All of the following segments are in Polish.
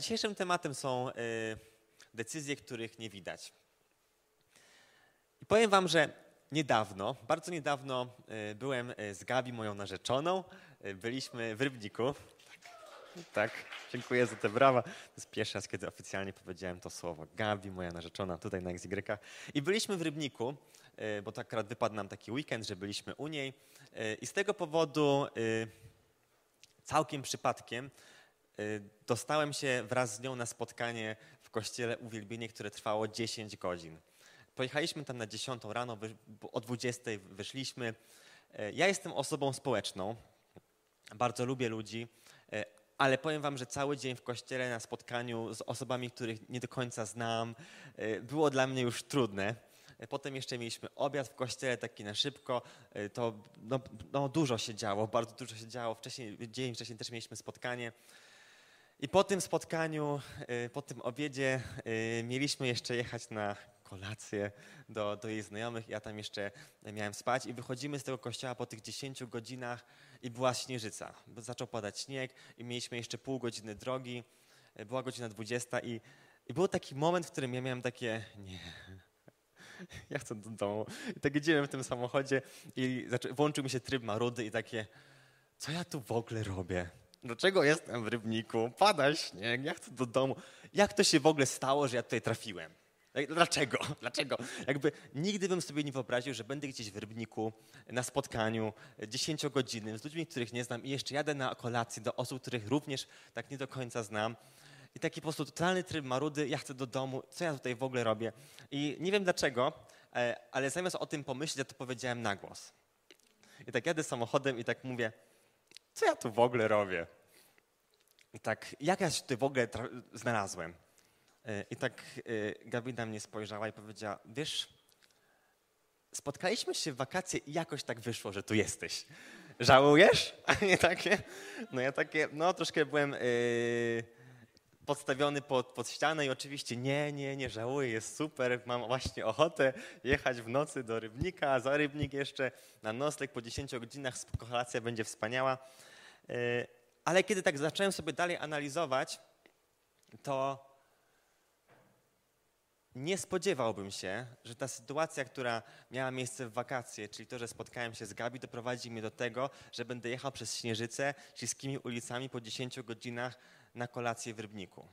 Dzisiejszym tematem są y, decyzje, których nie widać. I powiem Wam, że niedawno, bardzo niedawno y, byłem y, z Gabi, moją narzeczoną. Byliśmy w Rybniku. Tak, dziękuję za te brawa. To jest pierwszy raz, kiedy oficjalnie powiedziałem to słowo. Gabi, moja narzeczona, tutaj na XY. I byliśmy w Rybniku, bo to akurat wypadł nam taki weekend, że byliśmy u niej. I z tego powodu całkiem przypadkiem Y, dostałem się wraz z nią na spotkanie w kościele Uwielbienie, które trwało 10 godzin. Pojechaliśmy tam na 10 rano, o 20 wyszliśmy. Y, ja jestem osobą społeczną, bardzo lubię ludzi, y, ale powiem wam, że cały dzień w kościele na spotkaniu z osobami, których nie do końca znam, było dla mnie już trudne. Potem jeszcze mieliśmy obiad w kościele, taki na szybko. To no, no dużo się działo, bardzo dużo się działo. Wcześniej, dzień wcześniej też mieliśmy spotkanie. I po tym spotkaniu, y, po tym obiedzie y, mieliśmy jeszcze jechać na kolację do, do jej znajomych. Ja tam jeszcze miałem spać i wychodzimy z tego kościoła po tych 10 godzinach i była śnieżyca. Zaczął padać śnieg i mieliśmy jeszcze pół godziny drogi. Y, była godzina 20 i, i był taki moment, w którym ja miałem takie nie, ja chcę do domu. I tak jedziemy w tym samochodzie i włączył mi się tryb marudy i takie, co ja tu w ogóle robię? Dlaczego jestem w Rybniku? Pada śnieg, ja chcę do domu. Jak to się w ogóle stało, że ja tutaj trafiłem? Dlaczego? Dlaczego? Jakby nigdy bym sobie nie wyobraził, że będę gdzieś w Rybniku na spotkaniu dziesięciogodzinnym z ludźmi, których nie znam i jeszcze jadę na kolację do osób, których również tak nie do końca znam. I taki po prostu totalny tryb marudy, ja chcę do domu, co ja tutaj w ogóle robię? I nie wiem dlaczego, e, ale zamiast o tym pomyśleć, ja to powiedziałem na głos. I tak jadę samochodem i tak mówię, co ja tu w ogóle robię? I tak, jak ja się tu w ogóle znalazłem? E, I tak e, Gabi na mnie spojrzała i powiedziała, wiesz, spotkaliśmy się w wakacje i jakoś tak wyszło, że tu jesteś. Żałujesz? A nie takie? No ja takie, no troszkę byłem yy, podstawiony pod, pod ścianę i oczywiście nie, nie, nie żałuję, jest super, mam właśnie ochotę jechać w nocy do Rybnika, za Rybnik jeszcze na nocleg po 10 godzinach, kolacja będzie wspaniała. E, ale kiedy tak zacząłem sobie dalej analizować, to nie spodziewałbym się, że ta sytuacja, która miała miejsce w wakacje, czyli to, że spotkałem się z Gabi, doprowadzi mnie do tego, że będę jechał przez Śnieżycę śliskimi ulicami po 10 godzinach na kolację w Rybniku.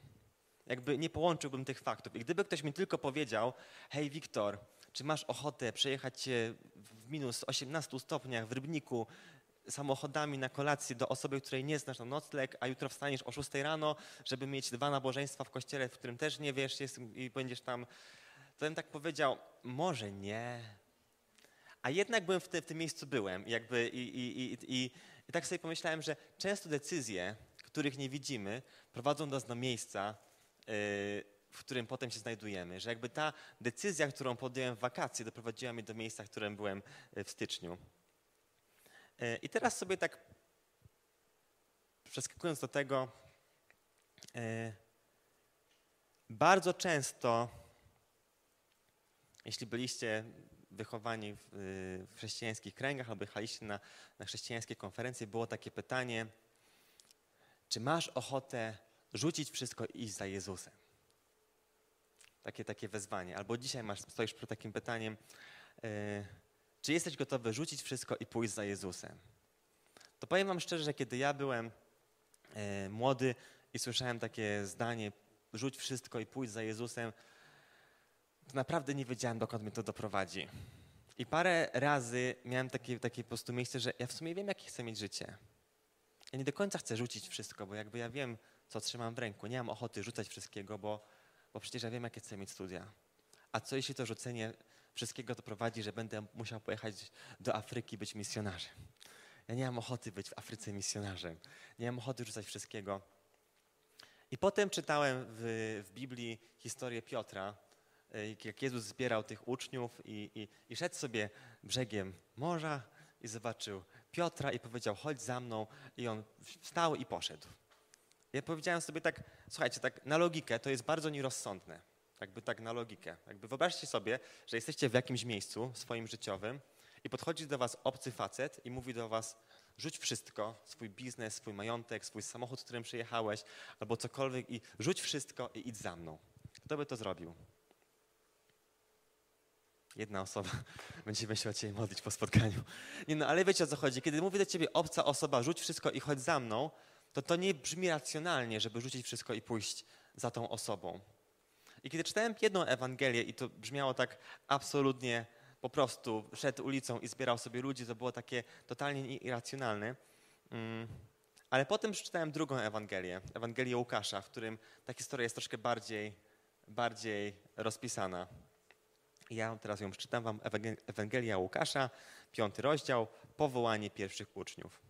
Jakby nie połączyłbym tych faktów. I gdyby ktoś mi tylko powiedział, hej Wiktor, czy masz ochotę przejechać się w minus 18 stopniach w Rybniku samochodami na kolację do osoby, której nie znasz na nocleg, a jutro wstaniesz o 6 rano, żeby mieć dwa nabożeństwa w kościele, w którym też nie wiesz jest, i będziesz tam, to bym tak powiedział, może nie. A jednak byłem w, te, w tym miejscu byłem jakby i, i, i, i, tak sobie pomyślałem, że często decyzje, których nie widzimy, prowadzą nas do miejsca, yy, w którym potem się znajdujemy. Że jakby ta decyzja, którą podjąłem w wakacje, doprowadziła mnie do miejsca, w którym byłem w styczniu. E, I teraz sobie tak przeskakując do tego, e, bardzo często, jeśli byliście wychowani w, w chrześcijańskich kręgach albo jechaliście na, na chrześcijańskie konferencje, było takie pytanie, czy masz ochotę rzucić wszystko i iść za Jezusem? Takie, takie wezwanie. Albo dzisiaj masz, stoisz przed takim pytaniem, yy, czy jesteś gotowy rzucić wszystko i pójść za Jezusem? To powiem Wam szczerze, że kiedy ja byłem e, młody i słyszałem takie zdanie, rzuć wszystko i pójść za Jezusem, to naprawdę nie wiedziałem, dokąd mnie to doprowadzi. I parę razy miałem takie, takie po prostu miejsce, że ja w sumie wiem, jakie chcę mieć życie. Ja nie do końca chcę rzucić wszystko, bo jakby ja wiem, co trzymam w ręku. Nie mam ochoty rzucać wszystkiego, bo, bo przecież ja wiem, jakie chcę mieć studia. A co jeśli to rzucenie wszystkiego doprowadzi, że będę musiał pojechać do Afryki być misjonarzem. Ja nie mam ochoty być w Afryce misjonarzem. Nie mam ochoty rzucać wszystkiego. I potem czytałem w, w Biblii historię Piotra, e, jak Jezus zbierał tych uczniów i, i, i szedł sobie brzegiem morza i zobaczył Piotra i powiedział, chodź za mną. I on wstał i poszedł. Ja powiedziałem sobie tak, słuchajcie, tak na logikę to jest bardzo nierozsądne jakby tak na logikę. Jakby wyobraźcie sobie, że jesteście w jakimś miejscu swoim życiowym i podchodzi do was obcy facet i mówi do was, Rzuć wszystko, swój biznes, swój majątek, swój samochód, którym przyjechałeś, albo cokolwiek i rzuć wszystko i idź za mną. Kto by to zrobił? Jedna osoba. Będziemy się o Ciebie modlić po spotkaniu. Nie no, ale wiecie o co chodzi. Kiedy mówię do Ciebie obca osoba, rzuć wszystko i chodź za mną, to to nie brzmi racjonalnie, żeby rzucić wszystko i pójść za tą osobą. I kiedy czytałem jedną Ewangelię i to brzmiało tak absolutnie po prostu, szedł ulicą i zbierał sobie ludzi, to było takie totalnie irracjonalne. Mm. Ale potem przeczytałem drugą Ewangelię, Ewangelię Łukasza, w którym ta historia jest troszkę bardziej, bardziej rozpisana. Ja teraz ją przeczytam wam, Ewangelia Łukasza, piąty rozdział, powołanie pierwszych uczniów.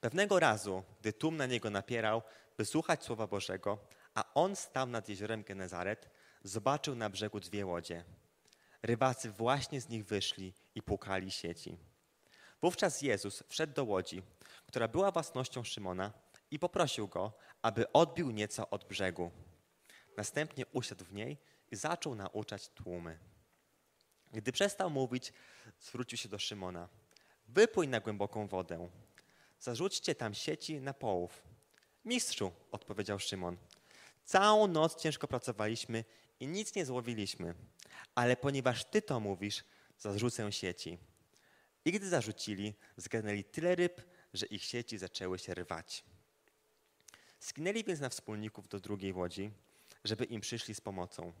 Pewnego razu, gdy tłum na niego napierał, by słuchać Słowa Bożego, a on stał nad jeziorem Genezaret, zobaczył na brzegu dwie łodzie. Rybacy właśnie z nich wyszli i płukali sieci. Wówczas Jezus wszedł do łodzi, która była własnością Szymona i poprosił go, aby odbił nieco od brzegu. Następnie usiadł w niej i zaczął nauczać tłumy. Gdy przestał mówić, zwrócił się do Szymona. Wypój na głęboką wodę. Zarzućcie tam sieci na połów. Mistrzu, odpowiedział Szymon. Całą noc ciężko pracowaliśmy i nic nie złowiliśmy. Ale ponieważ ty to mówisz, zarzucę sieci. I gdy zarzucili, zgarnęli tyle ryb, że ich sieci zaczęły się rwać. Skinęli więc na wspólników do drugiej łodzi, żeby im przyszli z pomocą.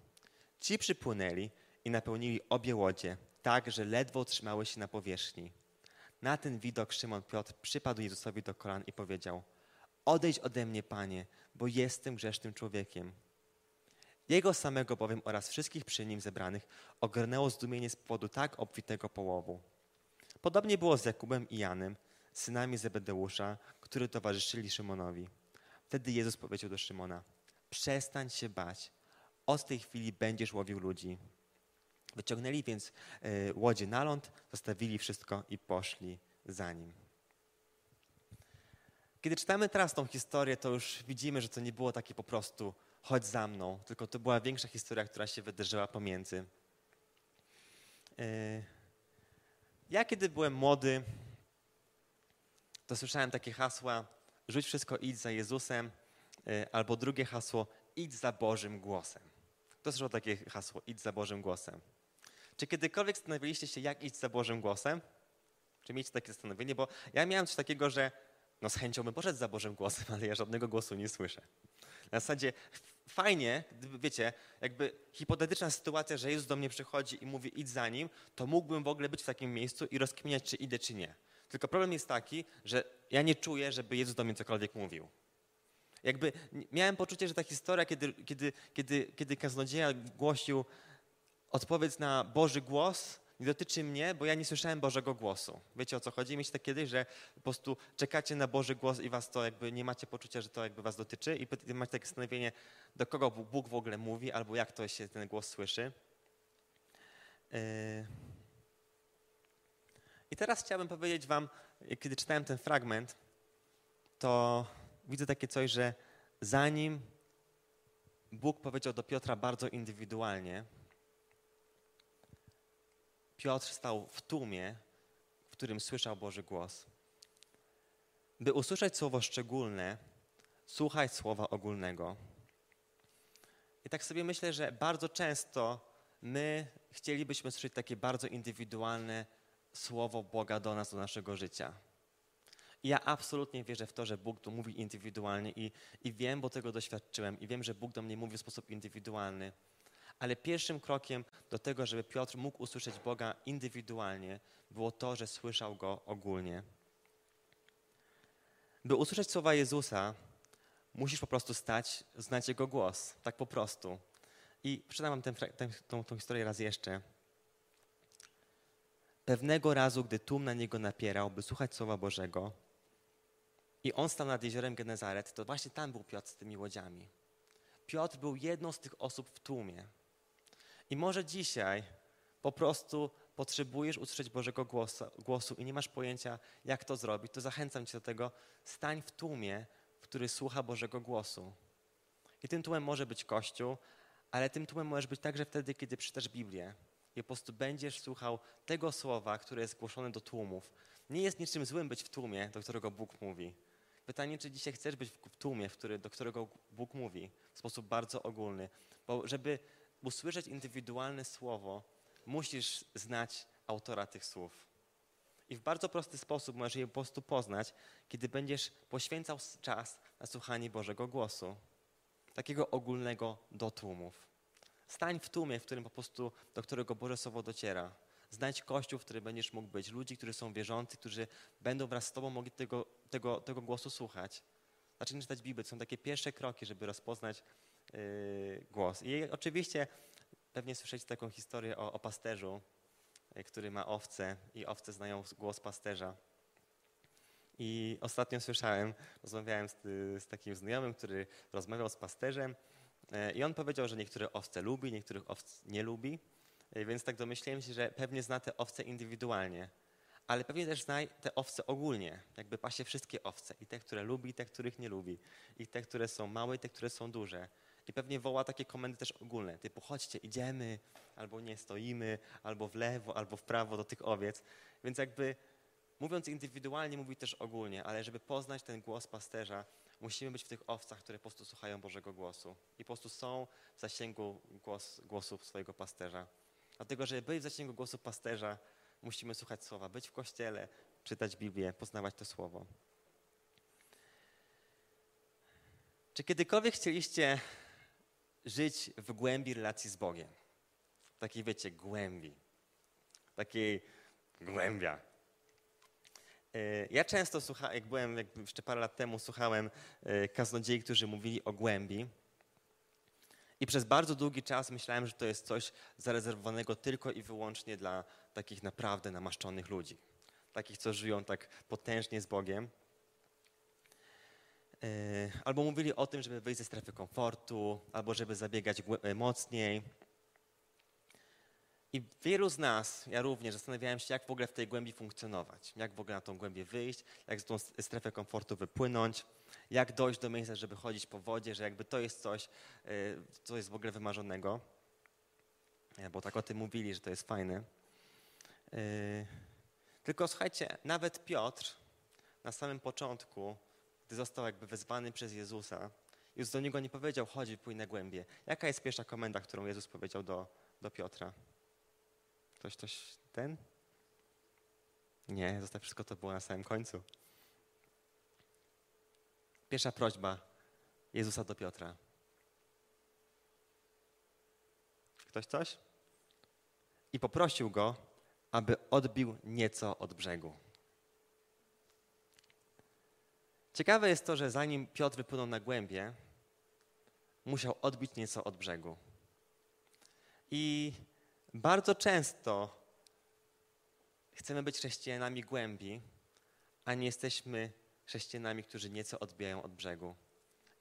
Ci przypłynęli i napełnili obie łodzie, tak, że ledwo trzymały się na powierzchni. Na ten widok Szymon Piotr przypadł Jezusowi do kolan i powiedział: Odejdź ode mnie, panie, bo jestem grzesznym człowiekiem. Jego samego bowiem oraz wszystkich przy nim zebranych ogarnęło zdumienie z powodu tak obfitego połowu. Podobnie było z Jakubem i Janem, synami Zebedeusza, którzy towarzyszyli Szymonowi. Wtedy Jezus powiedział do Szymona: Przestań się bać od tej chwili będziesz łowił ludzi. Wyciągnęli więc e, łodzie na ląd, zostawili wszystko i poszli za nim. Kiedy czytamy teraz tą historię, to już widzimy, że to nie było takie po prostu chodź za mną, tylko to była większa historia, która się wydarzyła pomiędzy. E, ja kiedy byłem młody, to słyszałem takie hasła rzuć wszystko, idź za Jezusem, e, albo drugie hasło idź za Bożym głosem. To słyszał takie hasło, idź za Bożym głosem. Czy kiedykolwiek zastanawialiście się, jak iść za Bożym głosem? Czy mieć takie zastanowienie? Bo ja miałem coś takiego, że no z chęcią bym poszedł za Bożym głosem, ale ja żadnego głosu nie słyszę. Na zasadzie fajnie, gdyby, wiecie, jakby hipotetyczna sytuacja, że Jezus do mnie przychodzi i mówi idź za Nim, to mógłbym w ogóle być w takim miejscu i rozkminiać, czy idę, czy nie. Tylko problem jest taki, że ja nie czuję, żeby Jezus do mnie cokolwiek mówił. Jakby miałem poczucie, że ta historia, kiedy, kiedy, kiedy, kiedy kaznodzieja głosił odpowiedź na Boży głos, nie dotyczy mnie, bo ja nie słyszałem Bożego głosu. Wiecie o co chodzi? Mieliście tak kiedyś, że po prostu czekacie na Boży głos i was to jakby nie macie poczucia, że to jakby was dotyczy i macie takie zastanowienie, do kogo Bóg w ogóle mówi albo jak to się ten głos słyszy. Yy. I teraz chciałbym powiedzieć wam, kiedy czytałem ten fragment, to widzę takie coś, że zanim Bóg powiedział do Piotra bardzo indywidualnie, Piotr stał w tłumie, w którym słyszał Boży głos. By usłyszeć słowo szczególne, słuchaj słowa ogólnego. I tak sobie myślę, że bardzo często my chcielibyśmy słyszeć takie bardzo indywidualne słowo Boga do nas, do naszego życia. Ja absolutnie wierzę w to, że Bóg tu mówi indywidualnie i, i wiem, bo tego doświadczyłem i wiem, że Bóg do mnie mówi w sposób indywidualny. Ale pierwszym krokiem do tego, żeby Piotr mógł usłyszeć Boga indywidualnie, było to, że słyszał Go ogólnie. By usłyszeć słowa Jezusa, musisz po prostu stać, znać Jego głos. Tak po prostu. I przeczytam wam tę, historię raz jeszcze. Pewnego razu, gdy tłum na niego napierał, by słuchać Słowa Bożego, i on stał nad jeziorem Genezaret, to właśnie tam był Piotr z tymi łodziami. Piotr był jedną z tych osób w tłumie. I może dzisiaj po prostu potrzebujesz usłyszeć Bożego głosu, głosu i nie masz pojęcia, jak to zrobić, to zachęcam cię do tego, stań w tłumie, który słucha Bożego głosu. I tym tłumem może być Kościół, ale tym tłumem możesz być także wtedy, kiedy przeczytasz Biblię. I po prostu będziesz słuchał tego słowa, które jest głoszone do tłumów. Nie jest niczym złym być w tłumie, do którego Bóg mówi. Pytanie, czy dzisiaj chcesz być w tłumie, w który, do którego Bóg mówi w sposób bardzo ogólny. Bo żeby usłyszeć indywidualne słowo, musisz znać autora tych słów. I w bardzo prosty sposób możesz je po prostu poznać, kiedy będziesz poświęcał czas na słuchanie Bożego głosu, takiego ogólnego do tłumów. Stań w tłumie, w którym po prostu, do którego Boże Słowo dociera. Znajdź kościół, w którym będziesz mógł być, ludzi, którzy są wierzący, którzy będą wraz z Tobą mogli tego, tego, tego głosu słuchać. Zacznij czytać Biblię. To są takie pierwsze kroki, żeby rozpoznać głos. I oczywiście pewnie słyszeliście taką historię o, o pasterzu, yy, który ma owce i owce znają głos pasterza. I ostatnio słyszałem, rozmawiałem z, z takim znajomym, który rozmawiał z pasterzem yy, i on powiedział, że niektóre owce lubi, niektórych owc nie lubi. Więc tak domyśliłem się, że pewnie zna te owce indywidualnie ale pewnie też znaj te owce ogólnie, jakby pasie wszystkie owce, i te, które lubi, i te, których nie lubi, i te, które są małe, i te, które są duże. I pewnie woła takie komendy też ogólne, typu chodźcie, idziemy, albo nie stoimy, albo w lewo, albo w prawo do tych owiec. Więc jakby mówiąc indywidualnie, mówi też ogólnie, ale żeby poznać ten głos pasterza, musimy być w tych owcach, które po prostu słuchają Bożego głosu i po prostu są w zasięgu głos, głosu swojego pasterza. Dlatego, żeby być w zasięgu głosu pasterza, musimy słuchać słowa, być w kościele, czytać Biblię, poznawać to słowo. Czy kiedykolwiek chcieliście żyć w głębi relacji z Bogiem? Takiej, wiecie, głębi. Takiej głębia. E, ja często słuchałem, jak byłem jak jeszcze parę lat temu, słuchałem e, kaznodziei, którzy mówili o głębi. I przez bardzo długi czas myślałem, że to jest coś zarezerwowanego tylko i wyłącznie dla takich naprawdę namaszczonych ludzi. Takich, co żyją tak potężnie z Bogiem. E, albo mówili o tym, żeby wyjść ze strefy komfortu, albo żeby zabiegać e, mocniej. I wielu z nas, ja również, zastanawiałem się, jak w ogóle w tej głębi funkcjonować, jak w ogóle na tą głębię wyjść, jak z tą strefę komfortu wypłynąć, jak dojść do miejsca, żeby chodzić po wodzie, że jakby to jest coś, e, co jest w ogóle wymarzonego. Bo tak o tym mówili, że to jest fajne. Tylko słuchajcie, nawet Piotr na samym początku, gdy został jakby wezwany przez Jezusa, już do niego nie powiedział, chodź, pójdź na głębie. Jaka jest pierwsza komenda, którą Jezus powiedział do, do Piotra? Ktoś, ktoś, ten? Nie, zostaw wszystko to było na samym końcu. Pierwsza prośba Jezusa do Piotra. Ktoś coś? I poprosił go, aby odbił nieco od brzegu. Ciekawe jest to, że zanim Piotr wypłynął na głębie, musiał odbić nieco od brzegu. I bardzo często chcemy być chrześcijanami głębi, a nie jesteśmy chrześcijanami, którzy nieco odbijają od brzegu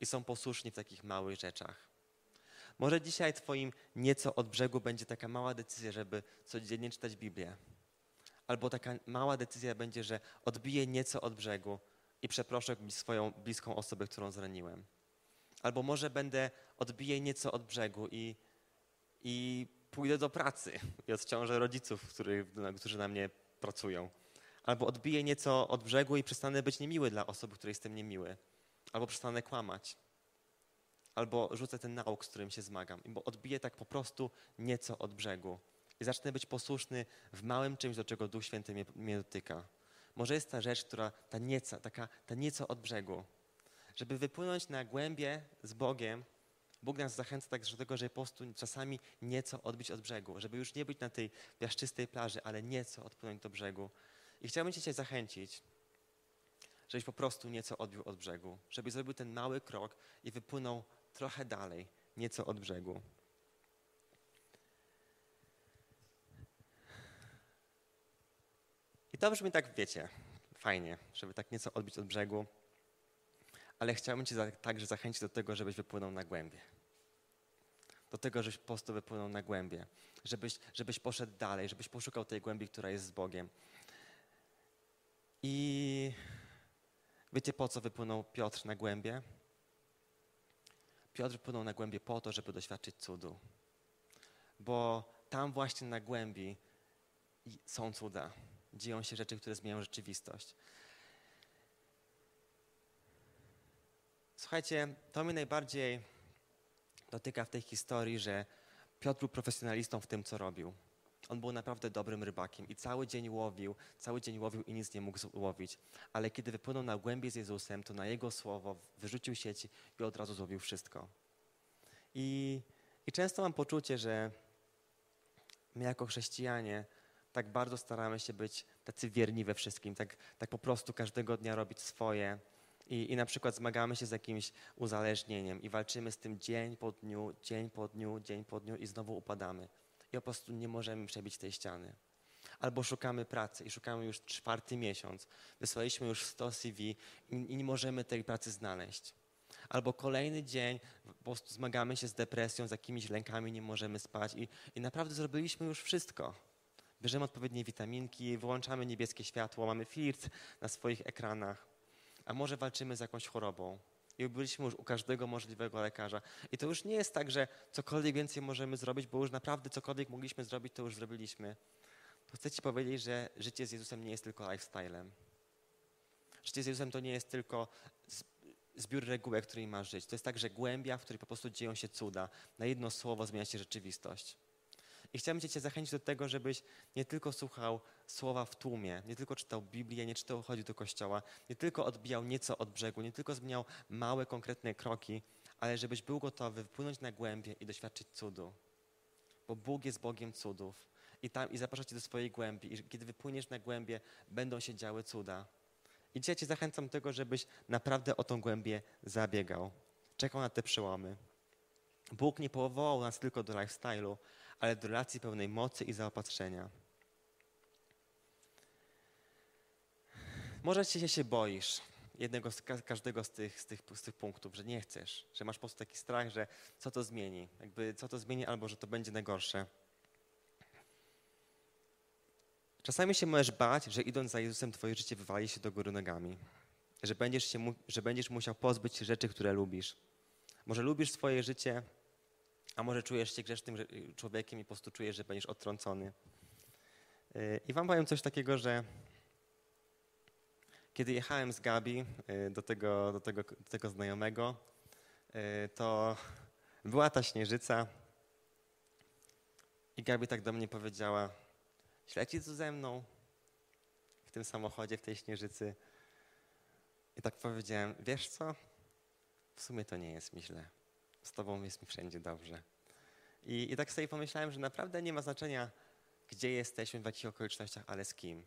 i są posłuszni w takich małych rzeczach. Może dzisiaj Twoim nieco od brzegu będzie taka mała decyzja, żeby codziennie czytać Biblię. Albo taka mała decyzja będzie, że odbiję nieco od brzegu i przeproszę swoją bliską osobę, którą zraniłem. Albo może będę odbiję nieco od brzegu i, i pójdę do pracy i odciążę rodziców, którzy, którzy na mnie pracują. Albo odbiję nieco od brzegu i przestanę być niemiły dla osoby, której jestem niemiły. Albo przestanę kłamać. Albo rzucę ten nauk, z którym się zmagam. Bo odbiję tak po prostu nieco od brzegu. I zacznę być posłuszny w małym czymś, do czego Duch Święty mnie, mnie dotyka. Może jest ta rzecz, która, ta nieco, taka, ta nieco od brzegu. Żeby wypłynąć na głębie z Bogiem, Bóg nas zachęca także do tego, żeby po prostu czasami nieco odbić od brzegu, żeby już nie być na tej piaszczystej plaży, ale nieco odpłynąć do brzegu. I chciałbym Cię zachęcić, żebyś po prostu nieco odbił od brzegu, żebyś zrobił ten mały krok i wypłynął trochę dalej, nieco od brzegu. I to brzmi tak, wiecie, fajnie, żeby tak nieco odbić od brzegu, ale chciałbym Cię także zachęcić do tego, żebyś wypłynął na głębie. Do tego, żebyś po prostu wypłynął na głębie, żebyś, żebyś poszedł dalej, żebyś poszukał tej głębi, która jest z Bogiem. I wiecie, po co wypłynął Piotr na głębie? Piotr wypłynął na głębie po to, żeby doświadczyć cudu. Bo tam właśnie na głębi są cuda. Dzieją się rzeczy, które zmieniają rzeczywistość. Słuchajcie, to mnie najbardziej dotyka w tej historii, że Piotr był profesjonalistą w tym, co robił. On był naprawdę dobrym rybakiem i cały dzień łowił, cały dzień łowił i nic nie mógł złowić. Ale kiedy wypłynął na głębie z Jezusem, to na Jego słowo wyrzucił sieci i od razu złowił wszystko. I, i często mam poczucie, że my jako chrześcijanie tak bardzo staramy się być tacy wierni we wszystkim, tak, tak po prostu każdego dnia robić swoje. I, I na przykład zmagamy się z jakimś uzależnieniem i walczymy z tym dzień po dniu, dzień po dniu, dzień po dniu i znowu upadamy i po prostu nie możemy przebić tej ściany. Albo szukamy pracy i szukamy już czwarty miesiąc. Wysłaliśmy już 100 CV i nie możemy tej pracy znaleźć. Albo kolejny dzień po prostu zmagamy się z depresją, z jakimiś lękami, nie możemy spać i, i naprawdę zrobiliśmy już wszystko. Bierzemy odpowiednie witaminki, wyłączamy niebieskie światło, mamy filtr na swoich ekranach. A może walczymy z jakąś chorobą, i byliśmy już u każdego możliwego lekarza. I to już nie jest tak, że cokolwiek więcej możemy zrobić, bo już naprawdę cokolwiek mogliśmy zrobić, to już zrobiliśmy. To chcę Ci powiedzieć, że życie z Jezusem nie jest tylko lifestylem. Życie z Jezusem to nie jest tylko zbiór regułek, którymi masz żyć. To jest także głębia, w której po prostu dzieją się cuda. Na jedno słowo zmienia się rzeczywistość. I chciałbym Cię zachęcić do tego, żebyś nie tylko słuchał słowa w tłumie, nie tylko czytał Biblię, nie czytał chodził do kościoła, nie tylko odbijał nieco od brzegu, nie tylko zmieniał małe, konkretne kroki, ale żebyś był gotowy wpłynąć na głębie i doświadczyć cudu. Bo Bóg jest Bogiem cudów. I, tam, i zaprasza Cię do swojej głębi. I kiedy wypłyniesz na głębie, będą się działy cuda. I dzisiaj Cię zachęcam do tego, żebyś naprawdę o tą głębię zabiegał. Czekał na te przełomy. Bóg nie powołał nas tylko do lifestyle'u, ale do relacji pełnej mocy i zaopatrzenia. Może się, się boisz jednego z, każdego z tych, z, tych, z tych punktów, że nie chcesz, że masz po prostu taki strach, że co to zmieni, jakby co to zmieni albo że to będzie najgorsze. Czasami się możesz bać, że idąc za Jezusem twoje życie wywali się do góry nogami. Że będziesz, się, że będziesz musiał pozbyć się rzeczy, które lubisz. Może lubisz swoje życie, a może czujesz się grzesznym człowiekiem i po prostu czujesz, że będziesz odtrącony. Y, I wam powiem coś takiego, że kiedy jechałem z Gabi y, do tego, do tego, do tego znajomego, y, to była ta śnieżyca i Gabi tak do mnie powiedziała, śledzi tu ze mną w tym samochodzie, w tej śnieżycy. I tak powiedziałem, wiesz co, w sumie to nie jest mi źle z Tobą jest mi wszędzie dobrze. I, I tak sobie pomyślałem, że naprawdę nie ma znaczenia, gdzie jesteśmy, w jakich okolicznościach, ale z kim.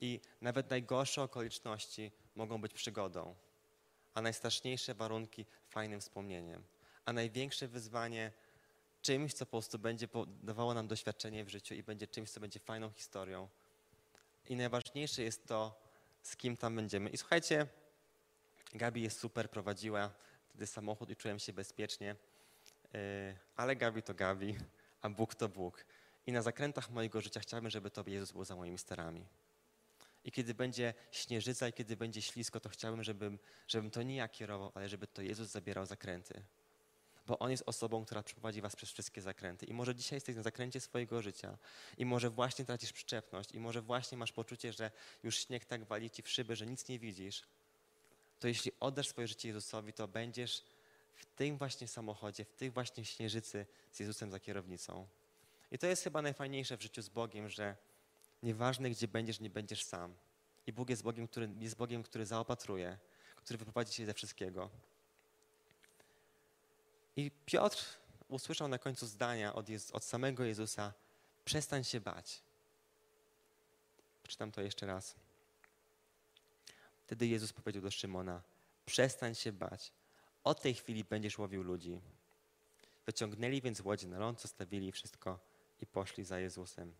I nawet najgorsze okoliczności mogą być przygodą, a najstraszniejsze warunki fajnym wspomnieniem, a największe wyzwanie czymś, co po prostu będzie dawało nam doświadczenie w życiu i będzie czymś, co będzie fajną historią. I najważniejsze jest to, z kim tam będziemy. I słuchajcie, Gabi jest super, prowadziła wtedy samochód i czułem się bezpiecznie. E, ale Gabi to Gabi, a Bóg to Bóg. I na zakrętach mojego życia chciałbym, żeby to Jezus był za moimi sterami. I kiedy będzie śnieżyca i kiedy będzie ślisko, to chciałbym, żebym, żebym to nie ja kierował, ale żeby to Jezus zabierał zakręty. Bo On jest osobą, która przeprowadzi was przez wszystkie zakręty. I może dzisiaj jesteś na zakręcie swojego życia i może właśnie tracisz przyczepność i może właśnie masz poczucie, że już śnieg tak wali ci w szyby, że nic nie widzisz to jeśli oddasz swoje życie Jezusowi, to będziesz w tym właśnie samochodzie, w tej właśnie śnieżycy z Jezusem za kierownicą. I to jest chyba najfajniejsze w życiu z Bogiem, że nieważne gdzie będziesz, nie będziesz sam. I Bóg jest Bogiem, który, jest Bogiem, który zaopatruje, który wyprowadzi cię ze wszystkiego. I Piotr usłyszał na końcu zdania od, od samego Jezusa: przestań się bać. Przeczytam to jeszcze raz. Wtedy Jezus powiedział do Szymona: Przestań się bać. Od tej chwili będziesz łowił ludzi. Wyciągnęli więc łodzie na ląd, zostawili wszystko i poszli za Jezusem.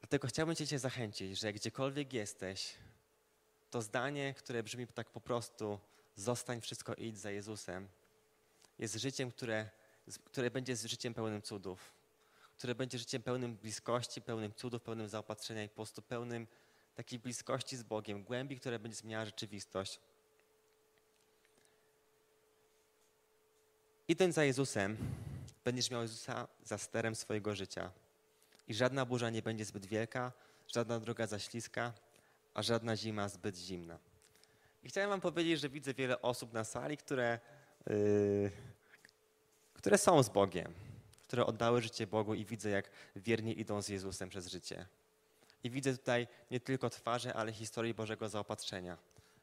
Dlatego chciałbym Cię, zachęcić, że gdziekolwiek jesteś, to zdanie, które brzmi tak po prostu: zostań wszystko idź za Jezusem, jest życiem, które, które będzie życiem pełnym cudów które będzie życiem pełnym bliskości, pełnym cudów, pełnym zaopatrzenia i po prostu pełnym takiej bliskości z Bogiem, głębi, która będzie zmieniała rzeczywistość. Idąc za Jezusem, będziesz miał Jezusa za sterem swojego życia. i żadna burza nie będzie zbyt wielka, żadna droga za śliska, a żadna zima zbyt zimna. I chciałem wam powiedzieć, że widzę wiele osób na sali, które, yy, które są z Bogiem, które oddały życie Bogu i widzę, jak wiernie idą z Jezusem przez życie. I widzę tutaj nie tylko twarze, ale historię Bożego zaopatrzenia,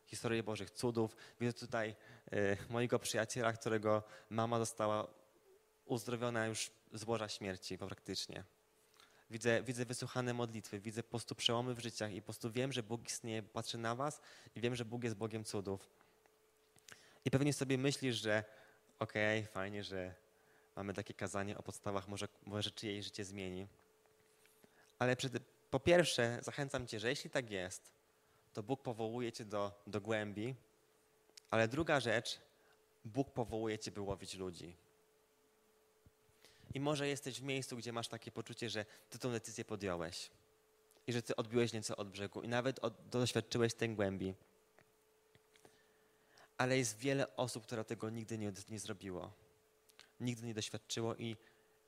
historię Bożych cudów. Widzę tutaj yy, mojego przyjaciela, którego mama została uzdrowiona już z łoża śmierci praktycznie. Widzę, widzę wysłuchane modlitwy, widzę po prostu przełomy w życiach i po prostu wiem, że Bóg istnieje, patrzy na was i wiem, że Bóg jest Bogiem cudów. I pewnie sobie myślisz, że okej, okay, fajnie, że mamy takie kazanie o podstawach, może, może czyjeś życie zmieni. Ale przed, po pierwsze zachęcam cię, że jeśli tak jest, to Bóg powołuje cię do, do głębi, ale druga rzecz, Bóg powołuje cię, by łowić ludzi. I może jesteś w miejscu, gdzie masz takie poczucie, że ty tą decyzję podjąłeś i że ty odbiłeś nieco od brzegu i nawet od, doświadczyłeś tej głębi. Ale jest wiele osób, które tego nigdy nie, nie zrobiło. Nigdy nie doświadczyło i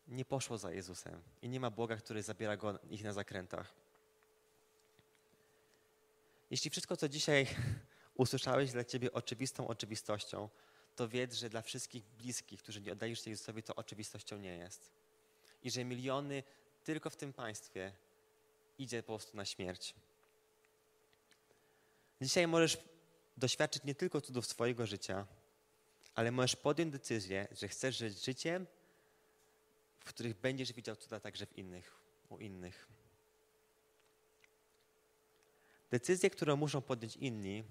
nie poszło za Jezusem. I nie ma Boga, który zabiera go ich na zakrętach. Jeśli wszystko, co dzisiaj usłyszałeś, dla ciebie oczywistą oczywistością, to wiedz, że dla wszystkich bliskich, którzy nie oddajesz się Jezusowi, to oczywistością nie jest. I że miliony tylko w tym państwie idzie po prostu na śmierć. Dzisiaj możesz doświadczyć nie tylko cudów swojego życia, ale możesz podjąć decyzję, że chcesz żyć życiem, w których będziesz widział cuda także w innych, u innych. Decyzje, które muszą podjąć inni,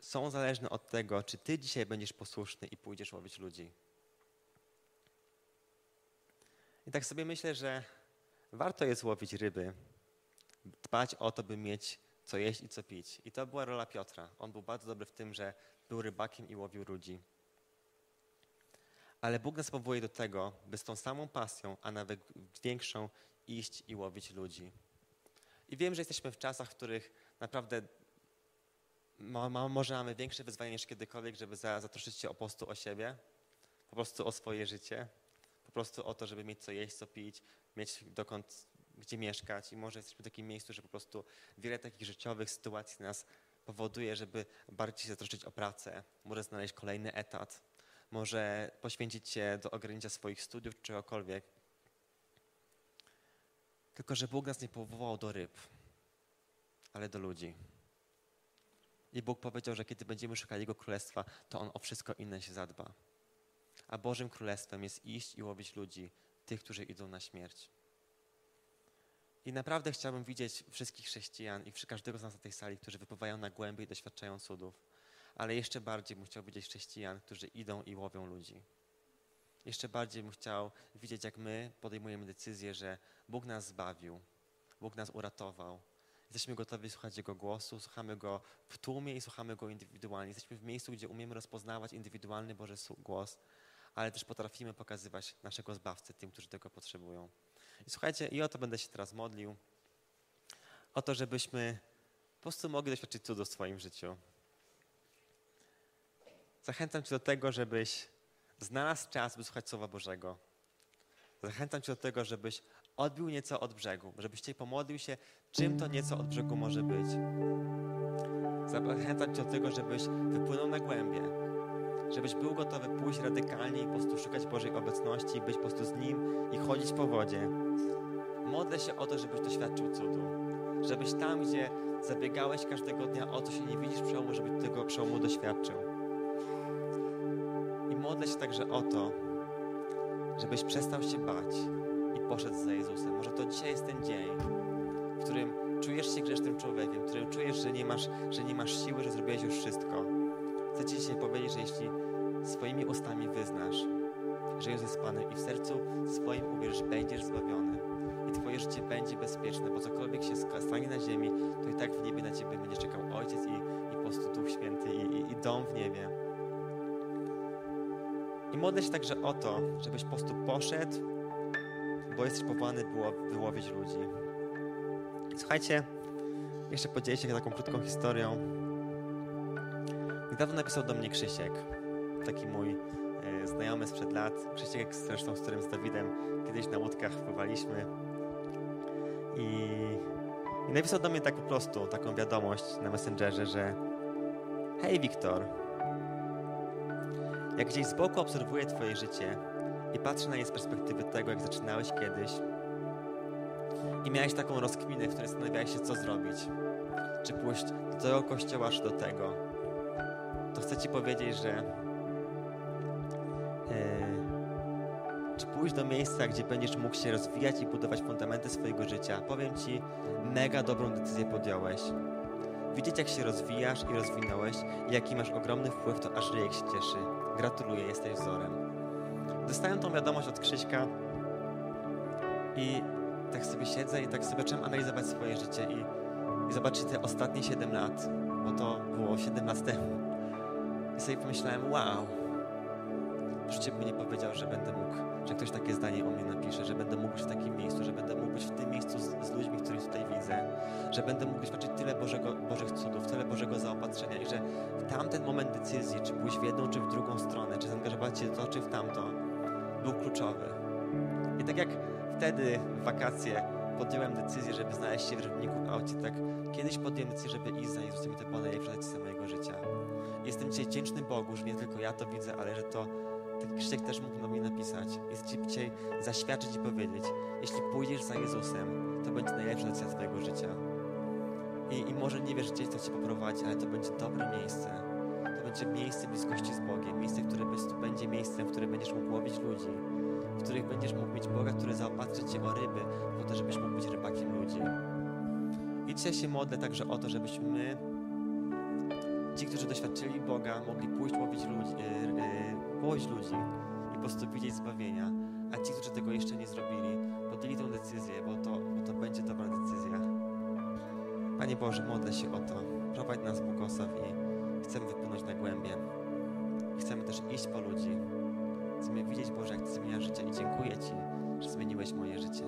są zależne od tego, czy ty dzisiaj będziesz posłuszny i pójdziesz łowić ludzi. I tak sobie myślę, że warto jest łowić ryby, dbać o to, by mieć co jeść i co pić. I to była rola Piotra. On był bardzo dobry w tym, że był rybakiem i łowił ludzi. Ale Bóg nas powołuje do tego, by z tą samą pasją, a nawet większą, iść i łowić ludzi. I wiem, że jesteśmy w czasach, w których naprawdę może mamy większe wyzwanie niż kiedykolwiek, żeby zatroszczyć się po prostu o siebie, po prostu o swoje życie, po prostu o to, żeby mieć co jeść, co pić, mieć dokąd, gdzie mieszkać i może jesteśmy w takim miejscu, że po prostu wiele takich życiowych sytuacji nas powoduje, żeby bardziej się zatroszczyć o pracę, może znaleźć kolejny etat, może poświęcić się do ograniczenia swoich studiów czy czegokolwiek. Tylko, że Bóg nas nie powołał do ryb, ale do ludzi. I Bóg powiedział, że kiedy będziemy szukali Jego Królestwa, to On o wszystko inne się zadba. A Bożym Królestwem jest iść i łowić ludzi, tych, którzy idą na śmierć. I naprawdę chciałbym widzieć wszystkich chrześcijan i każdego z nas na tej sali, którzy wypływają na głębi i doświadczają cudów. Ale jeszcze bardziej bym chciał widzieć chrześcijan, którzy idą i łowią ludzi. Jeszcze bardziej bym chciał widzieć, jak my podejmujemy decyzję, że Bóg nas zbawił, Bóg nas uratował, Jesteśmy gotowi słuchać Jego głosu, słuchamy Go w tłumie i słuchamy Go indywidualnie. Jesteśmy w miejscu, gdzie umiemy rozpoznawać indywidualny Boży głos, ale też potrafimy pokazywać naszego Zbawcę tym, którzy tego potrzebują. I słuchajcie, i o to będę się teraz modlił. O to, żebyśmy po prostu mogli doświadczyć cudu w swoim życiu. Zachęcam Cię do tego, żebyś znalazł czas, by słuchać Słowa Bożego. Zachęcam Cię do tego, żebyś odbił nieco od brzegu, żebyś Cię pomodlił się, czym to nieco od brzegu może być. Zachęcam Cię do tego, żebyś wypłynął na głębie, żebyś był gotowy pójść radykalnie i po prostu szukać Bożej obecności być po prostu z Nim i chodzić po wodzie. Modlę się o to, żebyś doświadczył cudu. Żebyś tam, gdzie zabiegałeś każdego dnia o to się nie widzisz przełomu, żeby tego przełomu doświadczył. I modlę się także o to, żebyś przestał się bać i poszedł za Jezusem. Może to dzisiaj jest ten dzień, w którym czujesz się grzesznym człowiekiem, w którym czujesz, że nie masz, że nie masz siły, że zrobiłeś już wszystko. Chcę Ci dzisiaj powiedzieć, że jeśli swoimi ustami wyznasz, że Jezus jest Panem i w sercu swoim uwierzysz, będziesz zbawiony i Twoje życie będzie bezpieczne, bo cokolwiek się stanie na ziemi, to i tak w niebie na Ciebie będzie czekał Ojciec i, i po prostu Duch Święty i, i, i dom w niebie. I modlę się także o to, żebyś po prostu poszedł, bo jesteś powołany wyłowić ludzi. Słuchajcie, jeszcze podzielę się taką krótką historią. Niedawno napisał do mnie Krzysiek, taki mój e, znajomy sprzed lat, Krzysiek zresztą, z którym z Dawidem kiedyś na łódkach pływaliśmy. I, I napisał do mnie tak po prostu, taką wiadomość na Messengerze, że hej Wiktor, jak gdzieś z boku obserwuję twoje życie i patrzę na je z perspektywy tego, jak zaczynałeś kiedyś i miałeś taką rozkminę, w której zastanawiałeś się, co zrobić. Czy pójść do tego kościoła, czy do tego. To chcę ci powiedzieć, że pójść do miejsca, gdzie będziesz mógł się rozwijać i budować fundamenty swojego życia. Powiem ci, mega dobrą decyzję podjąłeś. Widzieć, jak się rozwijasz i rozwinąłeś i jaki masz ogromny wpływ, to aż ryjek się cieszy. Gratuluję, jesteś wzorem. Dostałem tą wiadomość od Krzyśka i tak sobie siedzę i tak sobie zacząłem analizować swoje życie i, i zobaczyć te ostatnie 7 lat, bo to było 7 lat temu. I sobie pomyślałem, wow, w życiu bym nie powiedział, że będę mógł, że ktoś takie zdanie o mnie napisze, że będę mógł być w takim miejscu, że będę mógł być w tym miejscu z, z ludźmi, których tutaj widzę, że będę mógł doświadczyć tyle Bożego, Bożych cudów, tyle Bożego zaopatrzenia i że w tamten moment decyzji, czy pójść w jedną, czy w drugą stronę, czy zaangażować się w to, czy w tamto, był kluczowy. I tak jak wtedy w wakacje podjąłem decyzję, żeby znaleźć się w Rybniku aucie, tak kiedyś podjąłem decyzję, żeby iść za Jezusem i to była najlepsza decyzja mojego życia. Jestem dzisiaj wdzięczny Bogu, że nie tylko ja to widzę, ale że to Krzysiek też mógł na mnie napisać. Jest Ci dzisiaj zaświadczyć i powiedzieć, jeśli pójdziesz za Jezusem, to będzie najlepsza decyzja Twojego życia. I, I może nie wiesz, gdzie to Cię poprowadzi, ale to będzie dobre miejsce. To będzie miejsce bliskości z Bogiem, miejsce, które będzie miejscem, w którym będziesz mógł łowić ludzi, w których będziesz mógł mieć Boga, który zaopatrzy Cię o ryby, po to, żebyś mógł być rybakiem ludzi. I dzisiaj się modlę także o to, żebyśmy my, ci, którzy doświadczyli Boga, mogli pójść łowić ludzi, yy, yy, łowić ludzi i po prostu widzieć zbawienia, a ci, którzy tego jeszcze nie zrobili, podjęli tę decyzję, bo to, bo to będzie dobra decyzja. Panie Boże, modlę się o to. Prowadź nas, błogosław i chcemy wypłynąć na głębie. Chcemy też iść po ludzi. Chcemy widzieć, Boże, jak Ty zmieniasz życie i dziękuję Ci, że zmieniłeś moje życie.